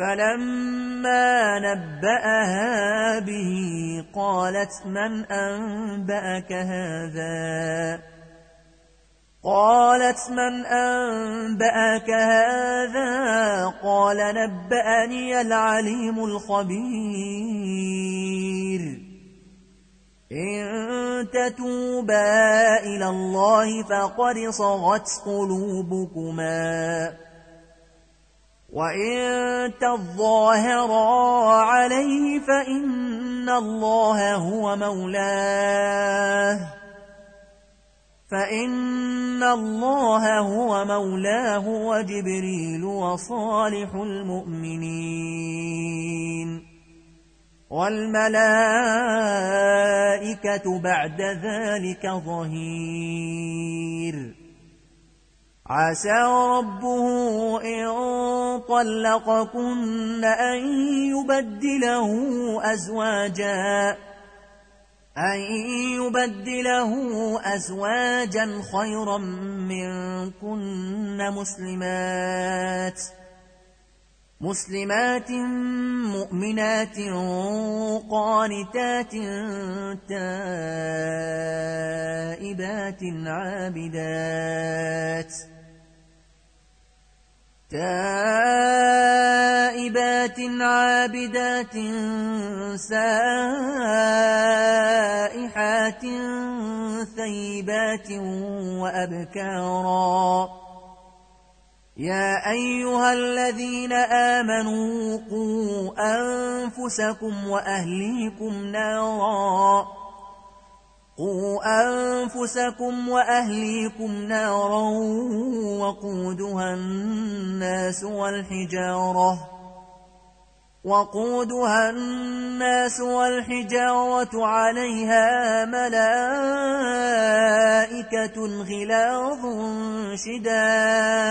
فلما نبأها به قالت من أنبأك هذا؟ قالت من أنبأك هذا؟ قال نبأني العليم الخبير. إن تتوبا إلى الله فقد صغت قلوبكما. وإن تظاهرا عليه فإن الله هو مولاه فإن الله هو مولاه وجبريل وصالح المؤمنين والملائكة بعد ذلك ظهير عسى ربه إن طلقكن أن يبدله أزواجا أن يبدله أزواجا خيرا منكن مسلمات مسلمات مؤمنات قانتات تائبات عابدات. تائبات عابدات سائحات ثيبات وأبكارا. يا أيها الذين آمنوا قوا أنفسكم وأهليكم ناراً. قوا أنفسكم وأهليكم نارا وقودها الناس والحجارة وقودها الناس والحجارة عليها ملائكة غلاظ شداد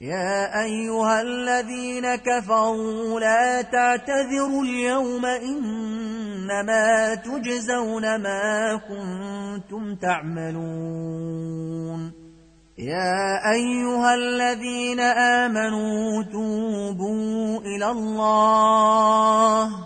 يا أيها الذين كفروا لا تعتذروا اليوم إنما تجزون ما كنتم تعملون. يا أيها الذين آمنوا توبوا إلى الله.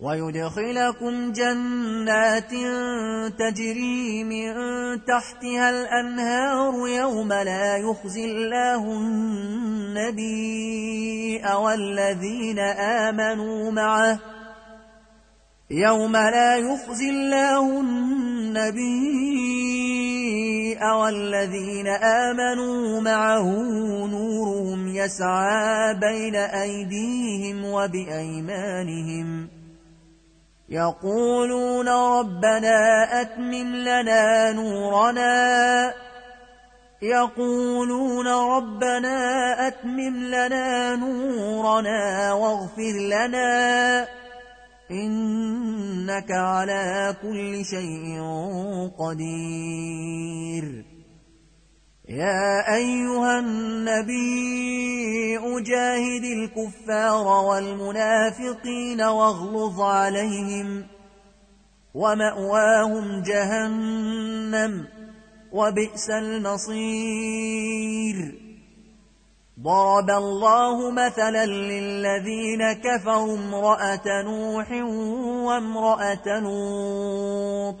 ويدخلكم جنات تجري من تحتها الأنهار يوم لا يخزي الله النبي والذين آمنوا معه يوم لا يخزي الله النبي والذين آمنوا معه نورهم يسعى بين أيديهم وبأيمانهم يقولون ربنا أتمم لنا نورنا. يقولون ربنا أتمم لنا نورنا واغفر لنا. إنك على كل شيء قدير. يا أيها النبي أجاهد الكفار والمنافقين واغلظ عليهم ومأواهم جهنم وبئس المصير. ضرب الله مثلا للذين كفروا امرأة نوح وامرأة لوط.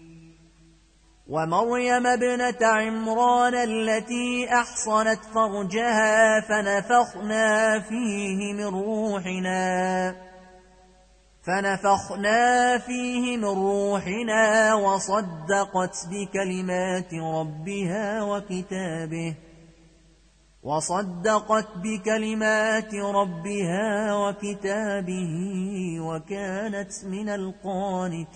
ومريم ابنة عمران التي أحصنت فرجها فنفخنا فيه من روحنا فنفخنا فيه من روحنا وصدقت بكلمات ربها وكتابه وصدقت بكلمات ربها وكتابه وكانت من القانتين.